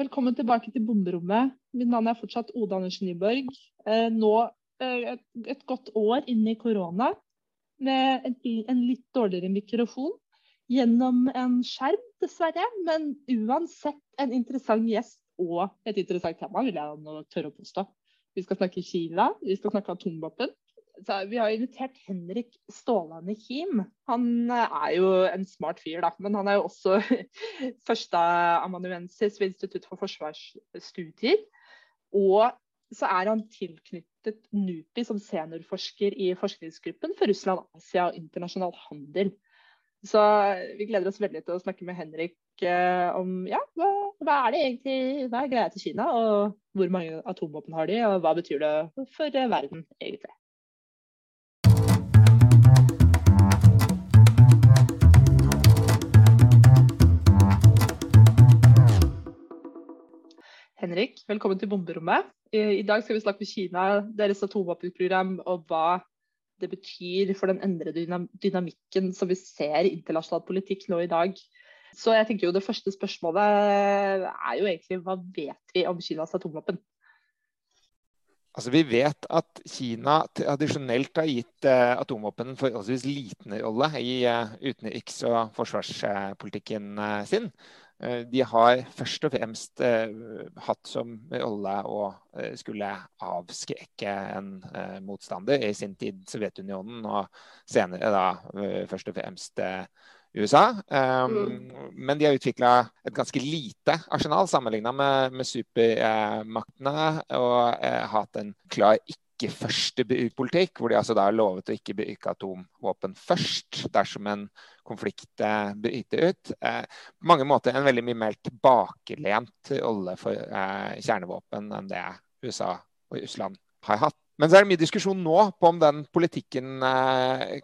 Velkommen tilbake til bomberommet. Mitt navn er fortsatt Oda Andersen Nyborg. Eh, nå eh, et, godt år inn i korona med en, litt dårligere mikrofon. Gjennom en skjerm, dessverre. Men uansett en interessant gjest og et interessant tema, vil jeg nå tørre å påstå. Vi skal snakke Kina, vi skal snakke atomvåpen vi har invitert Henrik Stålane Kim. Han eh, er jo en smart fyr, da. Men han er jo også førsteamanuensis ved Institutt for forsvarsstudier. Og så er han tilknyttet NUPI som seniorforsker i forskningsgruppen for Russland, Asia og internasjonal handel. Så vi gleder oss veldig til å snakke med Henrik eh, om ja, hva, hva, er det egentlig, hva er greia til Kina, og hvor mange atomvåpen har de, og hva betyr det for verden egentlig. Henrik, velkommen til bomberommet. I dag skal vi snakke med Kina, deres atomvåpenprogram og hva det betyr for den endrede dynamikken som vi ser i internasjonal politikk nå i dag. Så jeg tenker jo Det første spørsmålet er jo egentlig hva vet vi om Kinas atomvåpen? Altså, vi vet at Kina tradisjonelt har gitt eh, atomvåpen forholdsvis liten rolle i uh, utenriks- og forsvarspolitikken uh, sin. Eh, de har først og fremst eh, hatt som rolle å eh, skulle avskrekke en motstander, i sin tid Sovjetunionen, og senere da først og fremst USA. Um, mm. Men de har utvikla et ganske lite arsenal sammenligna med, med supermaktene, og hatt en klar ikke ikke førstepolitikk, hvor de altså da har lovet å ikke beuke atomvåpen først dersom en konflikt eh, bryter ut. Eh, på mange måter en veldig mye mer tilbakelent rolle for eh, kjernevåpen enn det USA og Russland har hatt. Men så er det mye diskusjon nå på om den politikken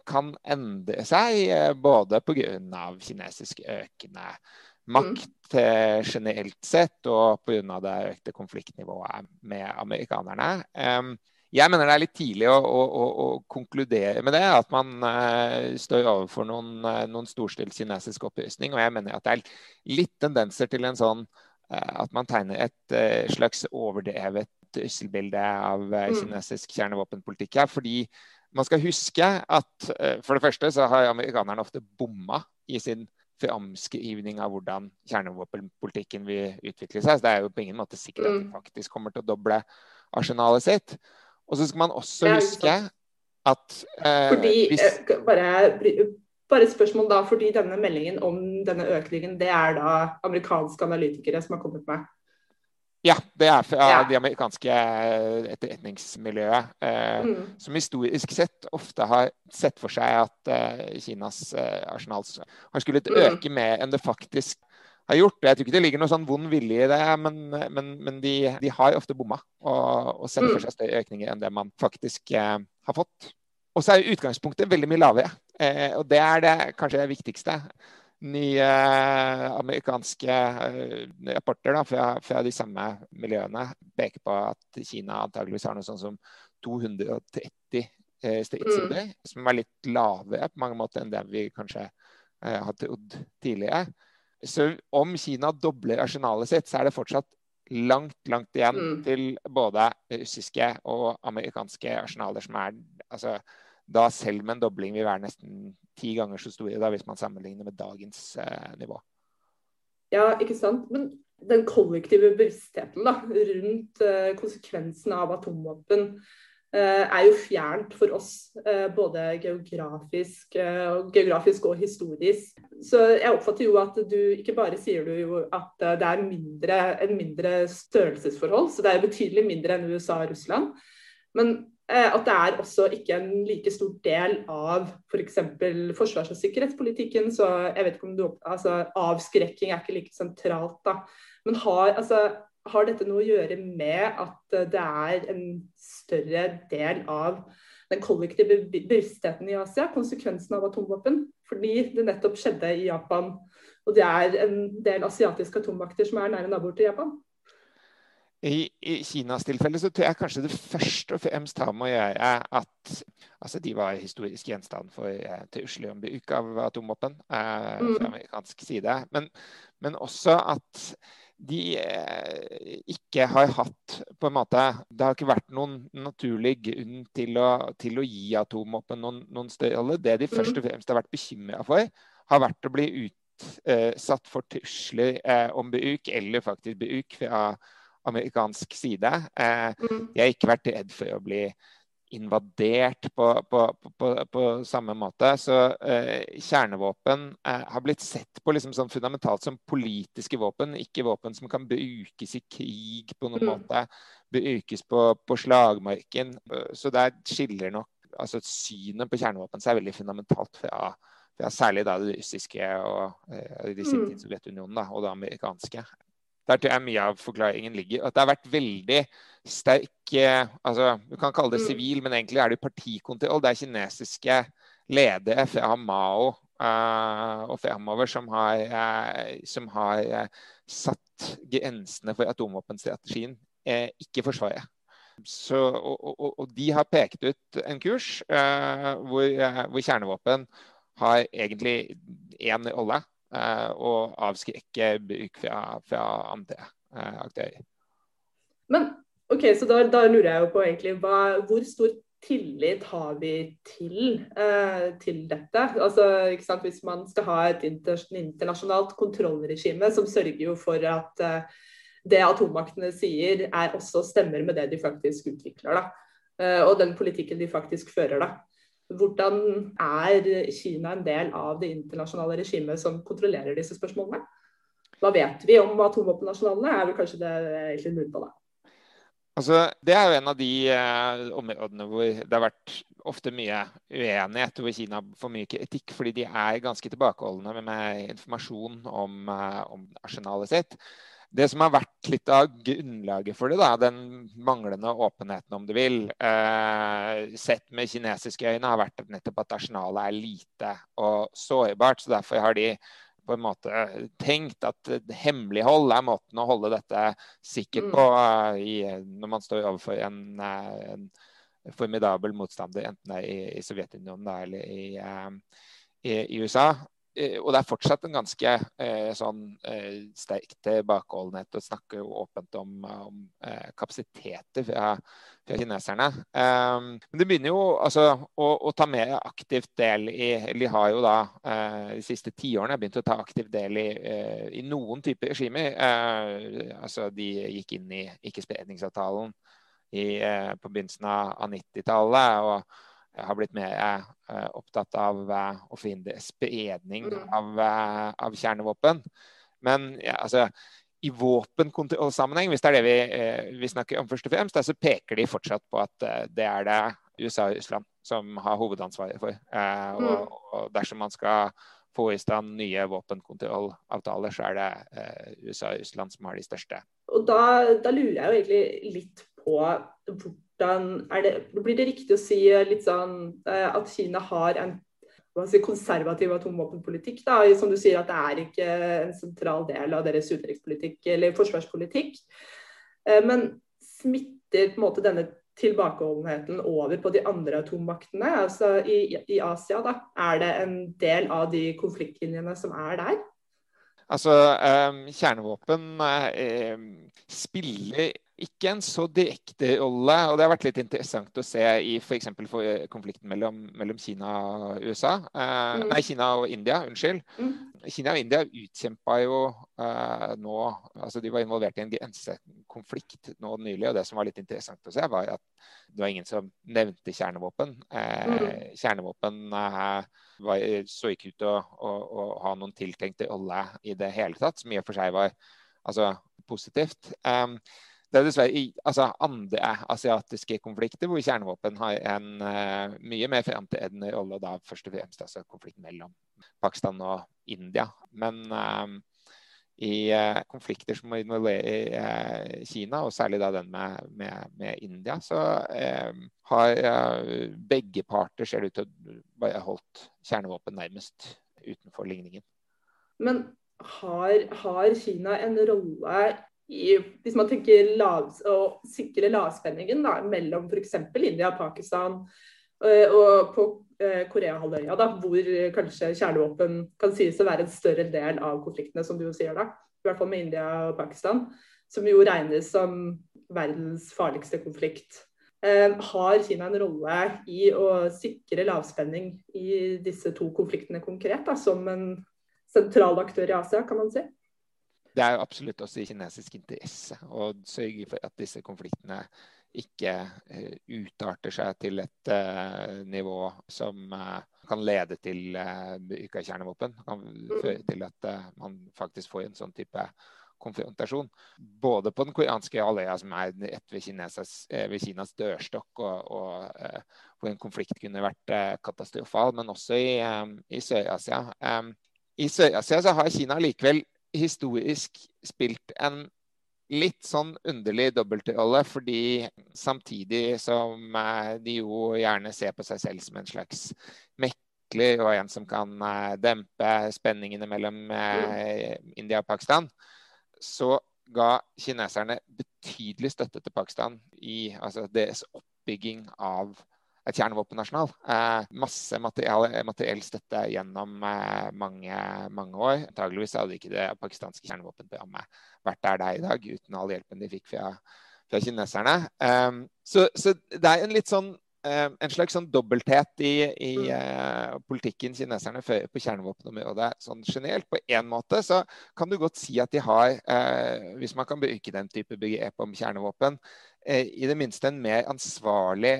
kan endre seg, både pga. kinesisk økende makt generelt sett og pga. det økte konfliktnivået med amerikanerne. Um, jeg mener det er litt tidlig å, å, å, å konkludere med det. At man uh, står overfor noen, uh, noen storstilt kinesisk opplysning. Og jeg mener at det er litt tendenser til en sånn uh, at man tegner et slags overdrevet trusselbilde av mm. kinesisk kjernevåpenpolitikk her. Fordi man skal huske at for det første så har amerikanerne ofte bomma i sin framskrivning av hvordan kjernevåpenpolitikken vil utvikle seg. Så det er jo på ingen måte sikkert at de mm. faktisk kommer til å doble arsenalet sitt. Og så skal man også huske at eh, Fordi, hvis... Eh, bare, bare et spørsmål da, fordi denne meldingen om denne økningen, det er da amerikanske analytikere som har kommet med? Ja, det er fra ja. det amerikanske eh, etterretningsmiljøet. Eh, mm. Som historisk sett ofte har sett for seg at eh, Kinas eh, arsenal har skullet mm. øke mer enn det faktisk har gjort. Jeg tror ikke det ligger noe sånn vond vilje i det, men, men, men de, de, har ofte bomma og, og setter for seg større økninger enn det man faktisk eh, har fått. Og så er utgangspunktet veldig mye lavere, eh, og det er det kanskje det viktigste. Nye eh, amerikanske eh, rapporter da, fra, fra, de samme miljøene peker på at Kina antageligvis har noe sånn som 230 eh, stridshoder, mm. som er litt lavere på mange måter enn det vi kanskje eh, har trodd tidligere. Så om Kina dobler arsenalet sitt, så er det fortsatt langt, langt igjen mm. til både russiske og amerikanske arsenaler som er altså, da selv med en dobling vil være nesten ti ganger så store da, hvis man sammenligner med dagens eh, nivå. Ja, ikke sant. Men den kollektive bevisstheten da, rundt eh, konsekvensene av atomvåpen er jo fjernt for oss, eh, både geografisk, og, geografisk, og historisk. Så jeg oppfatter jo at du ikke bare sier du jo at det er mindre, en mindre størrelsesforhold, så det er betydelig mindre enn USA og Russland. Men at det er også ikke en like stor del av f.eks. For forsvars- og sikkerhetspolitikken. Så jeg vet ikke om du altså Avskrekking er ikke like sentralt, da. Men har, altså, har dette noe å gjøre med at det er en større del av den kollektive bevisstheten i Asia, konsekvensen av atomvåpen. Fordi det nettopp skjedde i Japan. Og det er en del asiatiske atommakter som er nære naboer til Japan. I, I, Kinas tilfelle så tror jeg kanskje det først og fremst har med å gjøre at altså de var historisk gjenstand for eh, trusler om bruk av atomvåpen eh, fra mm. amerikansk side. Men, men også at de eh, ikke har hatt på en måte Det har ikke vært noen naturlig grunn til å, til å gi atomvåpen noen, noen større. Det de først og mm. fremst har vært bekymra for, har vært å bli utsatt for trusler eh, om bruk, eller faktisk bruk fra amerikansk side. Eh, mm. de har ikke vært redd for å bli invadert på, på, på, på, samme måte. Så eh, kjernevåpen eh, har blitt sett på liksom sånn fundamentalt som politiske våpen, ikke våpen som kan brukes i krig på noen mm. måte. Brukes på, på, slagmarken. Så der skiller nok altså synet på kjernevåpen seg veldig fundamentalt fra, fra særlig da det russiske og eh, i sin mm. tid Sovjetunionen da, og det amerikanske. Der tror jeg mye av forklaringen ligger. At det har vært veldig sterk eh, altså, Du kan kalle det mm. sivil, men egentlig er det partikontroll. Det er kinesiske ledere fra Mao uh, og fremover som har, uh, som har uh, satt grensene for atomvåpenstrategien, ikke Forsvaret. Så, og, og, og, de har pekt ut en kurs hvor, hvor kjernevåpen har egentlig én rolle og eh, avskrekke bruk fra, fra andre eh, aktører. Men ok, så da, da, lurer jeg jo på egentlig hva, hvor stor tillit har vi til, eh, til dette? Altså, Hvis man skal ha et internasjonalt kontrollregime som sørger jo for at eh, det atommaktene sier, er også stemmer med det de faktisk utvikler. da. Eh, og den politikken de faktisk fører. da. Hvordan er Kina en del av det internasjonale regimet som kontrollerer disse spørsmålene? Hva vet vi om atomvåpennasjonalene, er vel kanskje det egentlig lurer på da. Altså, det er jo en av de eh, områdene hvor det har vært ofte mye uenighet, hvor Kina får mye kritikk fordi de er ganske tilbakeholdne med informasjon om, eh, om arsenalet sitt. Det som har vært litt av grunnlaget for det, da, den manglende åpenheten, om du vil, eh, sett med kinesiske øyne, har vært nettopp at arsenalet er lite og sårbart. så Derfor har de på en måte tenkt at hemmelighold er måten å holde dette sikkert på uh, i, når man står overfor en, en formidabel motstander, enten det er i, i Sovjetunionen eller i, i, i USA. Eh, og det er fortsatt en ganske eh, sånn eh, sterk tilbakeholdenhet å snakke åpent om, om eh, kapasiteter fra, fra kineserne. Um, men det begynner jo altså, å, å, ta mer aktivt del i De har jo da eh, de siste tiårene begynt å ta aktivt del i, eh, i noen typer regimer. altså de gikk inn i ikke-spredningsavtalen på begynnelsen av 90-tallet. og har blitt mer eh, opptatt av eh, å forhindre spredning mm. av, eh, av, kjernevåpen. Men ja, altså, i våpenkontrollsammenheng, hvis det er det vi, vi, snakker om først og fremst, så peker de fortsatt på at det er det USA og Russland som har hovedansvaret for. Og, mm. og dersom man skal få i stand nye våpenkontrollavtaler, så er det USA og Russland som har de største. Og da, da lurer jeg jo egentlig litt på hvordan det, Blir det riktig å si eh, litt sånn eh, at Kina har en si, konservativ atomvåpenpolitikk? da, Som du sier at det er ikke en sentral del av deres utenrikspolitikk eller forsvarspolitikk. Eh, men smitter på en måte denne tilbakeholdenheten over på de andre atommaktene? Altså i, i Asia, da, er det en del av de konfliktlinjene som er der? Altså, eh, kjernevåpen eh, spiller ikke en så direkte rolle. Og det har vært litt interessant å se i f.eks. Eh, konflikten mellom, mellom, Kina og USA. Eh, mm. Nei, Kina og India, unnskyld. Mm. Kina og India utkjempa jo eh, nå Altså de var involvert i en grensekonflikt nå nylig, og det som var litt interessant å se, var at det var ingen som nevnte kjernevåpen. Eh, mm. Kjernevåpen eh, var, så ikke ut til å, å, å, ha noen tiltenkte rolle i det hele tatt, som i og for seg var altså, positivt. Um, det er dessverre altså, andre asiatiske konflikter hvor kjernevåpen har en uh, mye mer framtredende rolle, og da først og fremst altså konflikten mellom Pakistan og India. Men uh, i uh, konflikter som involverer Kina, og særlig da den med, med, med India, så har begge parter ser ut til bare holdt kjernevåpen nærmest utenfor ligningen. Men har, har Kina en rolle i, hvis man tenker lav, å sikre lavspenningen da, mellom f.eks. India og Pakistan øh, og på øh, Koreahalvøya, hvor kanskje kjernevåpen kan sies å være en større del av konfliktene, som du jo sier da. I hvert fall med India og Pakistan, som jo regnes som verdens farligste konflikt. Eh, har Kina en rolle i å sikre lavspenning i disse to konfliktene konkret, da, som en sentral aktør i Asia, kan man si? Det er absolutt også i kinesisk interesse å sørge for at disse konfliktene ikke uh, utarter seg til et uh, nivå som uh, kan lede til bruk av kjernevåpen. Kan mm. føre til at man faktisk får en sånn type konfrontasjon. Både på den koreanske halvøya, som er rett ved, ved, Kinas dørstokk, og, og hvor en konflikt kunne vært katastrofal, men også i, i Sør-Asia. Um, I Sør-Asia så har Kina likevel historisk spilt en litt sånn underlig dobbeltrolle, fordi samtidig som eh, de jo gjerne ser på seg selv som en slags mekler og en som kan eh, dempe spenningene mellom eh, India og Pakistan, så ga kineserne betydelig støtte til Pakistan i altså deres oppbygging av et kjernevåpenarsenal. Eh, masse materiell, materiell, støtte gjennom eh, mange, mange år. Antageligvis hadde ikke det pakistanske kjernevåpenprogrammet vært der det er i dag, uten all hjelpen de fikk fra, fra kineserne. Um, så, så, det er en litt sånn um, en slags sånn dobbelthet i, i uh, politikken kineserne fører på kjernevåpenområdet sånn generelt. På én måte så kan du godt si at de har, uh, hvis man kan bruke den type begrep om kjernevåpen, i det minste en mer ansvarlig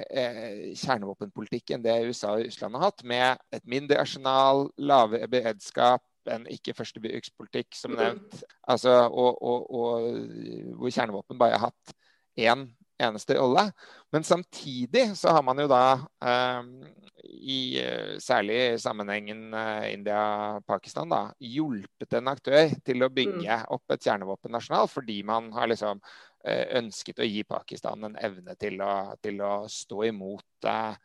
kjernevåpenpolitikk enn det USA og Russland har hatt, med et mindre arsenal, lavere beredskap, en ikke-førstebrukspolitikk, som nevnt. Altså, og, og, og, hvor kjernevåpen bare har hatt én eneste rolle. Men samtidig så har man jo da, eh, i særlig sammenhengen eh, India-Pakistan, da, hjulpet en aktør til å bygge mm. opp et kjernevåpennasjonal, fordi man har liksom eh, ønsket å gi Pakistan en evne til å, til å stå imot eh,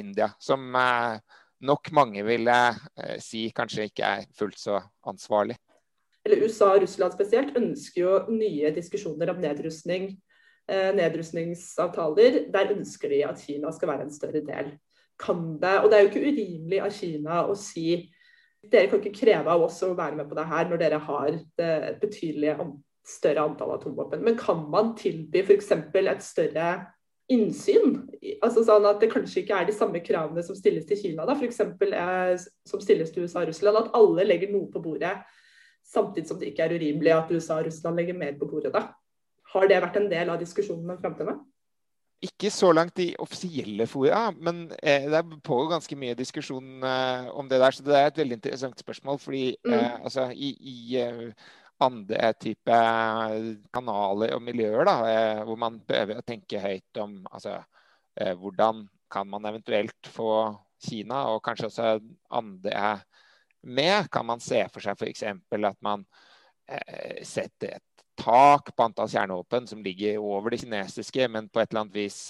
India. Som eh, nok mange ville eh, si kanskje ikke er fullt så ansvarlig. Eller USA og Russland spesielt ønsker jo nye diskusjoner om nedrustning. Eh, nedrustningsavtaler. Der ønsker de at Kina skal være en større del. Kan det, og det er jo ikke urimelig av Kina å si dere kan ikke kreve av oss å være med på det her når dere har det betydelige større antall atomvåpen. Men kan man tilby f.eks. et større innsyn. altså sånn At det kanskje ikke er de samme kravene som stilles til Kina, da, f.eks. Eh, som stilles til USA og Russland. At alle legger noe på bordet, samtidig som det ikke er urimelig at USA og Russland legger mer på bordet. da. Har det vært en del av diskusjonen fram til nå? Ikke så langt i offisielle fora, men eh, det pågår ganske mye diskusjon eh, om det der. Så det er et veldig interessant spørsmål. fordi mm. eh, altså, i, i eh, andre type kanaler og miljøer, da, eh, hvor man prøver å tenke høyt om altså, eh, hvordan kan man eventuelt få Kina og kanskje også andre med? Kan man se for seg f.eks. at man eh, setter et tak på antall kjernevåpen som ligger over det kinesiske, men på et eller annet vis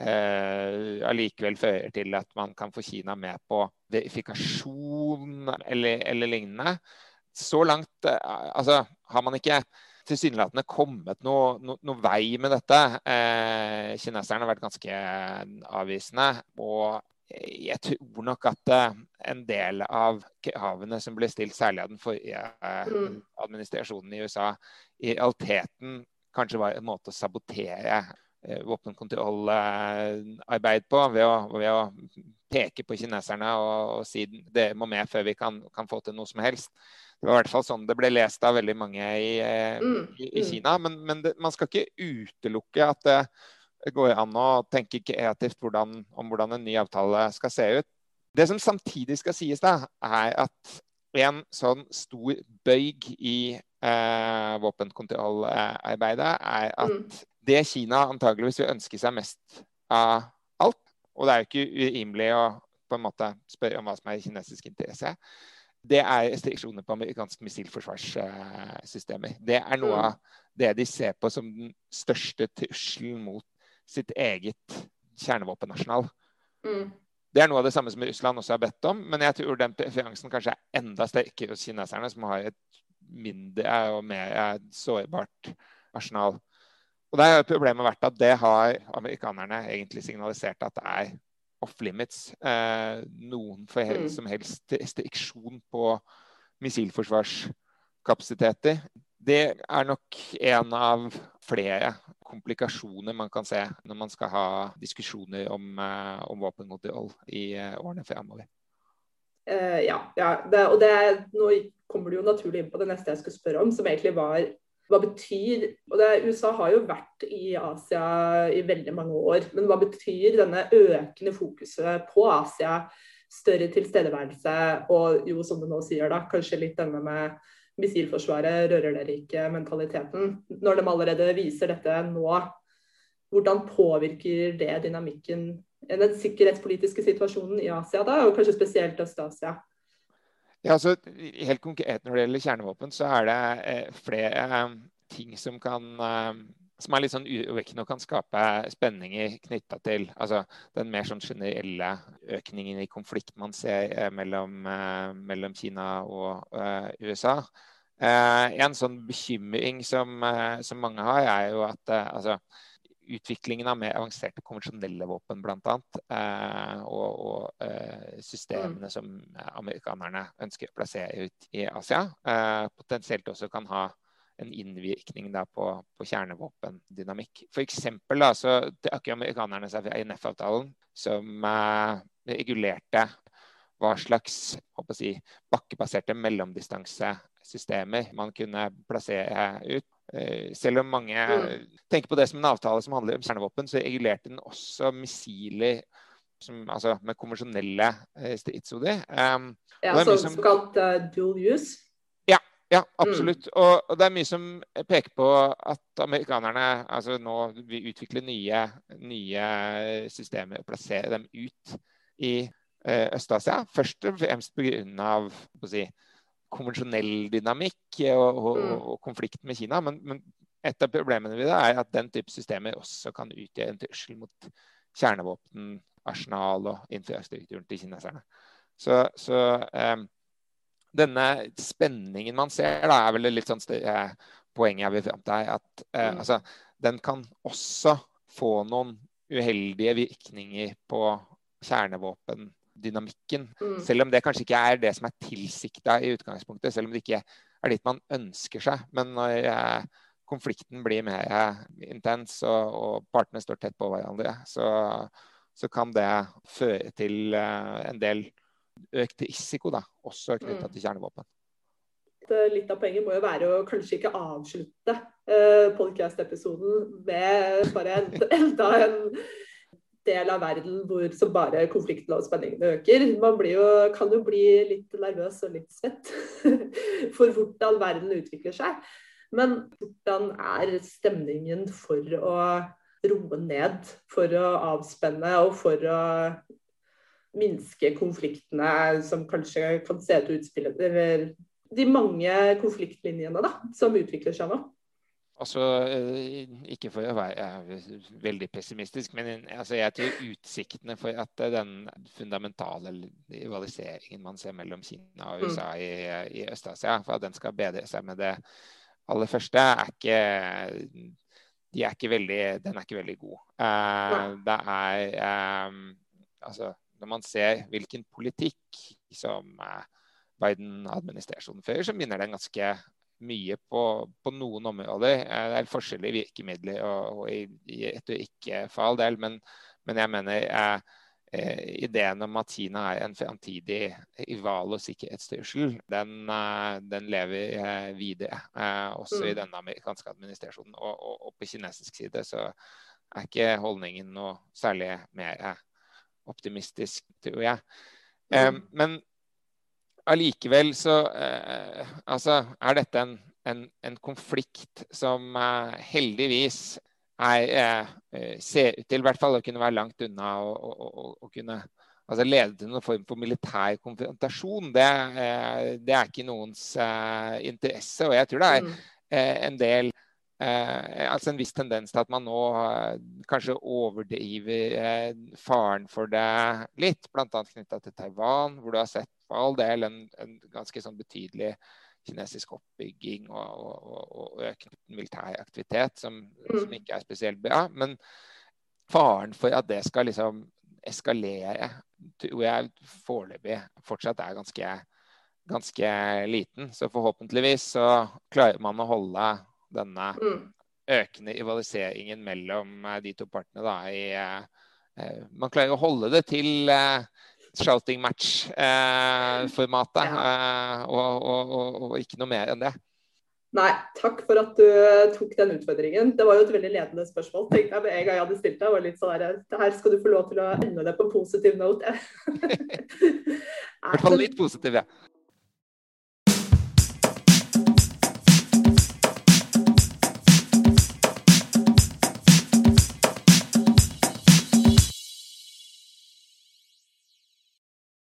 eh, fører til at man kan få Kina med på verifikasjon eller, eller lignende så langt eh, altså, har man ikke tilsynelatende kommet noe, no, noe, vei med dette. Eh, kineserne har vært ganske avvisende. Og jeg tror nok at eh, en del av kravene som ble stilt, særlig av den forrige eh, mm. administrasjonen i USA, i realiteten kanskje var en måte å sabotere eh, våpenkontrollarbeid på ved å, ved å, peke på kineserne og, og si det må med før vi kan, kan få til noe som helst. Det var i hvert fall sånn det ble lest av veldig mange i, eh, mm, i, i mm. Kina. Men, men det, man skal ikke utelukke at det går an å tenke kreativt hvordan, om hvordan en ny avtale skal se ut. Det som samtidig skal sies, da, er at en sånn stor bøyg i eh, våpenkontrollarbeidet er at mm. det Kina antageligvis vil ønske seg mest av alt, og det er jo ikke urimelig å på en måte spørre om hva som er kinesisk interesse, det er restriksjoner på amerikanske missilforsvarssystemer. Det er noe av det de ser på som den største trusselen mot sitt eget kjernevåpennasjonal. Mm. Det er noe av det samme som Russland også har bedt om, men jeg tror den preferansen kanskje er enda sterkere hos kineserne, som har et mindre og mer sårbart arsenal. Og Der har problemet vært at det har amerikanerne egentlig signalisert at det er off-limits. Eh, noen for mm. som helst restriksjon på missilforsvarskapasiteter. Det er nok en av flere komplikasjoner man kan se når man skal ha diskusjoner om, uh, om våpenkontroll i uh, årene fremover. Uh, ja, ja. Det, og det, nå kommer du jo naturlig inn på det neste jeg skulle spørre om, som egentlig var hva betyr og det, USA har jo vært i Asia i veldig mange år, men hva betyr denne økende fokuset på Asia, større tilstedeværelse og jo, som du nå sier, da, kanskje litt denne med missilforsvaret, rører dere ikke-mentaliteten. Når de allerede viser dette nå, hvordan påvirker det dynamikken, den sikkerhetspolitiske situasjonen i Asia, da, og kanskje spesielt Øst-Asia? Ja, altså, helt konkret Når det gjelder kjernevåpen, så er det eh, flere eh, ting som kan eh, som er litt sånn urovekkende og kan skape spenninger knytta til altså, den mer sånn generelle økningen i konflikt man ser eh, mellom, eh, mellom, Kina og eh, USA. en sånn bekymring som, som, mange har, er jo at altså, utviklingen av mer avanserte konvensjonelle våpen bl.a. Eh, og, og eh, systemene mm. som amerikanerne ønsker å plassere ut i Asia, eh, potensielt også kan ha en innvirkning da, på, på kjernevåpendynamikk. F.eks. så trakk amerikanerne seg fra INF-avtalen, som eh, regulerte hva slags si, bakkebaserte mellomdistansesystemer man kunne plassere ut. Eh, selv om mange mm. tenker på det som en avtale som handler om kjernevåpen, så regulerte den også missiler som, altså med konvensjonelle eh, stridshoder. Um, ja, så, som, såkalt uh, dual use? Ja, ja absolutt. Mm. Og, og, det er mye som peker på at amerikanerne altså nå vil utvikle nye, nye systemer og plassere dem ut i uh, Øst-Asia. Først og fremst pga. Si, konvensjonell dynamikk og, og, mm. og, konflikt med Kina. Men, men, et av problemene ved det er at den type systemer også kan utgjøre en trussel mot kjernevåpen, arsenal og infrastrukturen til kineserne. Så, så um, denne spenningen man ser, da, er vel litt sånn større poeng jeg vil fram til. At uh, altså, den kan også få noen uheldige virkninger på kjernevåpen dynamikken. Mm. Selv om det kanskje ikke er det som er tilsikta i utgangspunktet. Selv om det ikke er dit man ønsker seg. Men når eh, konflikten blir mer eh, intens og, og, partene står tett på hverandre, så, så kan det føre til eh, en del økt risiko, da, også knytta mm. til kjernevåpen. Litt av poenget må jo være å kanskje ikke avslutte eh, podcast-episoden med bare enda en del av verden hvor som bare konfliktene og spenningene øker. Man jo, kan jo bli litt nervøs og litt svett for hvordan verden utvikler seg. Men hvordan er stemningen for å roe ned, for å avspenne og for å minske konfliktene som kanskje kan se ut til å utspille Eller de mange konfliktlinjene da, som utvikler seg nå? Altså, eh, Ikke for å være veldig pessimistisk, men altså, jeg tror utsiktene for at den fundamentale rivaliseringen man ser mellom Kina og USA mm. i, i Øst-Asia, for at den skal bedre seg med det aller første, er ikke, de er ikke veldig, den er ikke veldig god. Det er altså, Når man ser hvilken politikk som Biden-administrasjonen fører, så minner den ganske mye på, på, noen områder. Eh, det er forskjellige virkemidler og, og i, i retorikk for all del, men, men jeg mener eh, eh, ideen om at Kina er en framtidig rival og sikkerhetstrussel, den, eh, den, lever videre. Også mm. i den amerikanske administrasjonen. Og, og, og, på kinesisk side så er ikke holdningen noe særlig mer optimistisk, tror jeg. Mm. men allikevel så eh, altså, er dette en, en, en konflikt som eh, heldigvis er, eh, eh ser ut til i hvert fall å kunne være langt unna og kunne altså lede til noen form for militær konfrontasjon. Det, eh, det er ikke noens eh, interesse. Og jeg tror det er mm. en del Eh, altså en viss tendens til at man nå eh, kanskje overdriver eh, faren for det litt, bl.a. knytta til Taiwan, hvor du har sett for all del en, en ganske sånn betydelig kinesisk oppbygging og, og, og økende militær aktivitet, som, som, mm. ikke er spesielt bra. Men faren for at det skal liksom eskalere, tror jeg foreløpig fortsatt er ganske ganske liten. Så forhåpentligvis så klarer man å holde denne Mm. økende rivaliseringen mellom eh, de to partene da, i eh, Man klarer å holde det til eh, shouting match-formatet, og, og, og, og ikke noe mer enn det. Nei, takk for at du eh, tok den utfordringen. Det var jo et veldig ledende spørsmål. tenkte jeg med en gang jeg hadde stilt deg. var litt sånn her, det her skal du få lov til å ende det på positiv note. I hvert fall litt positiv, ja.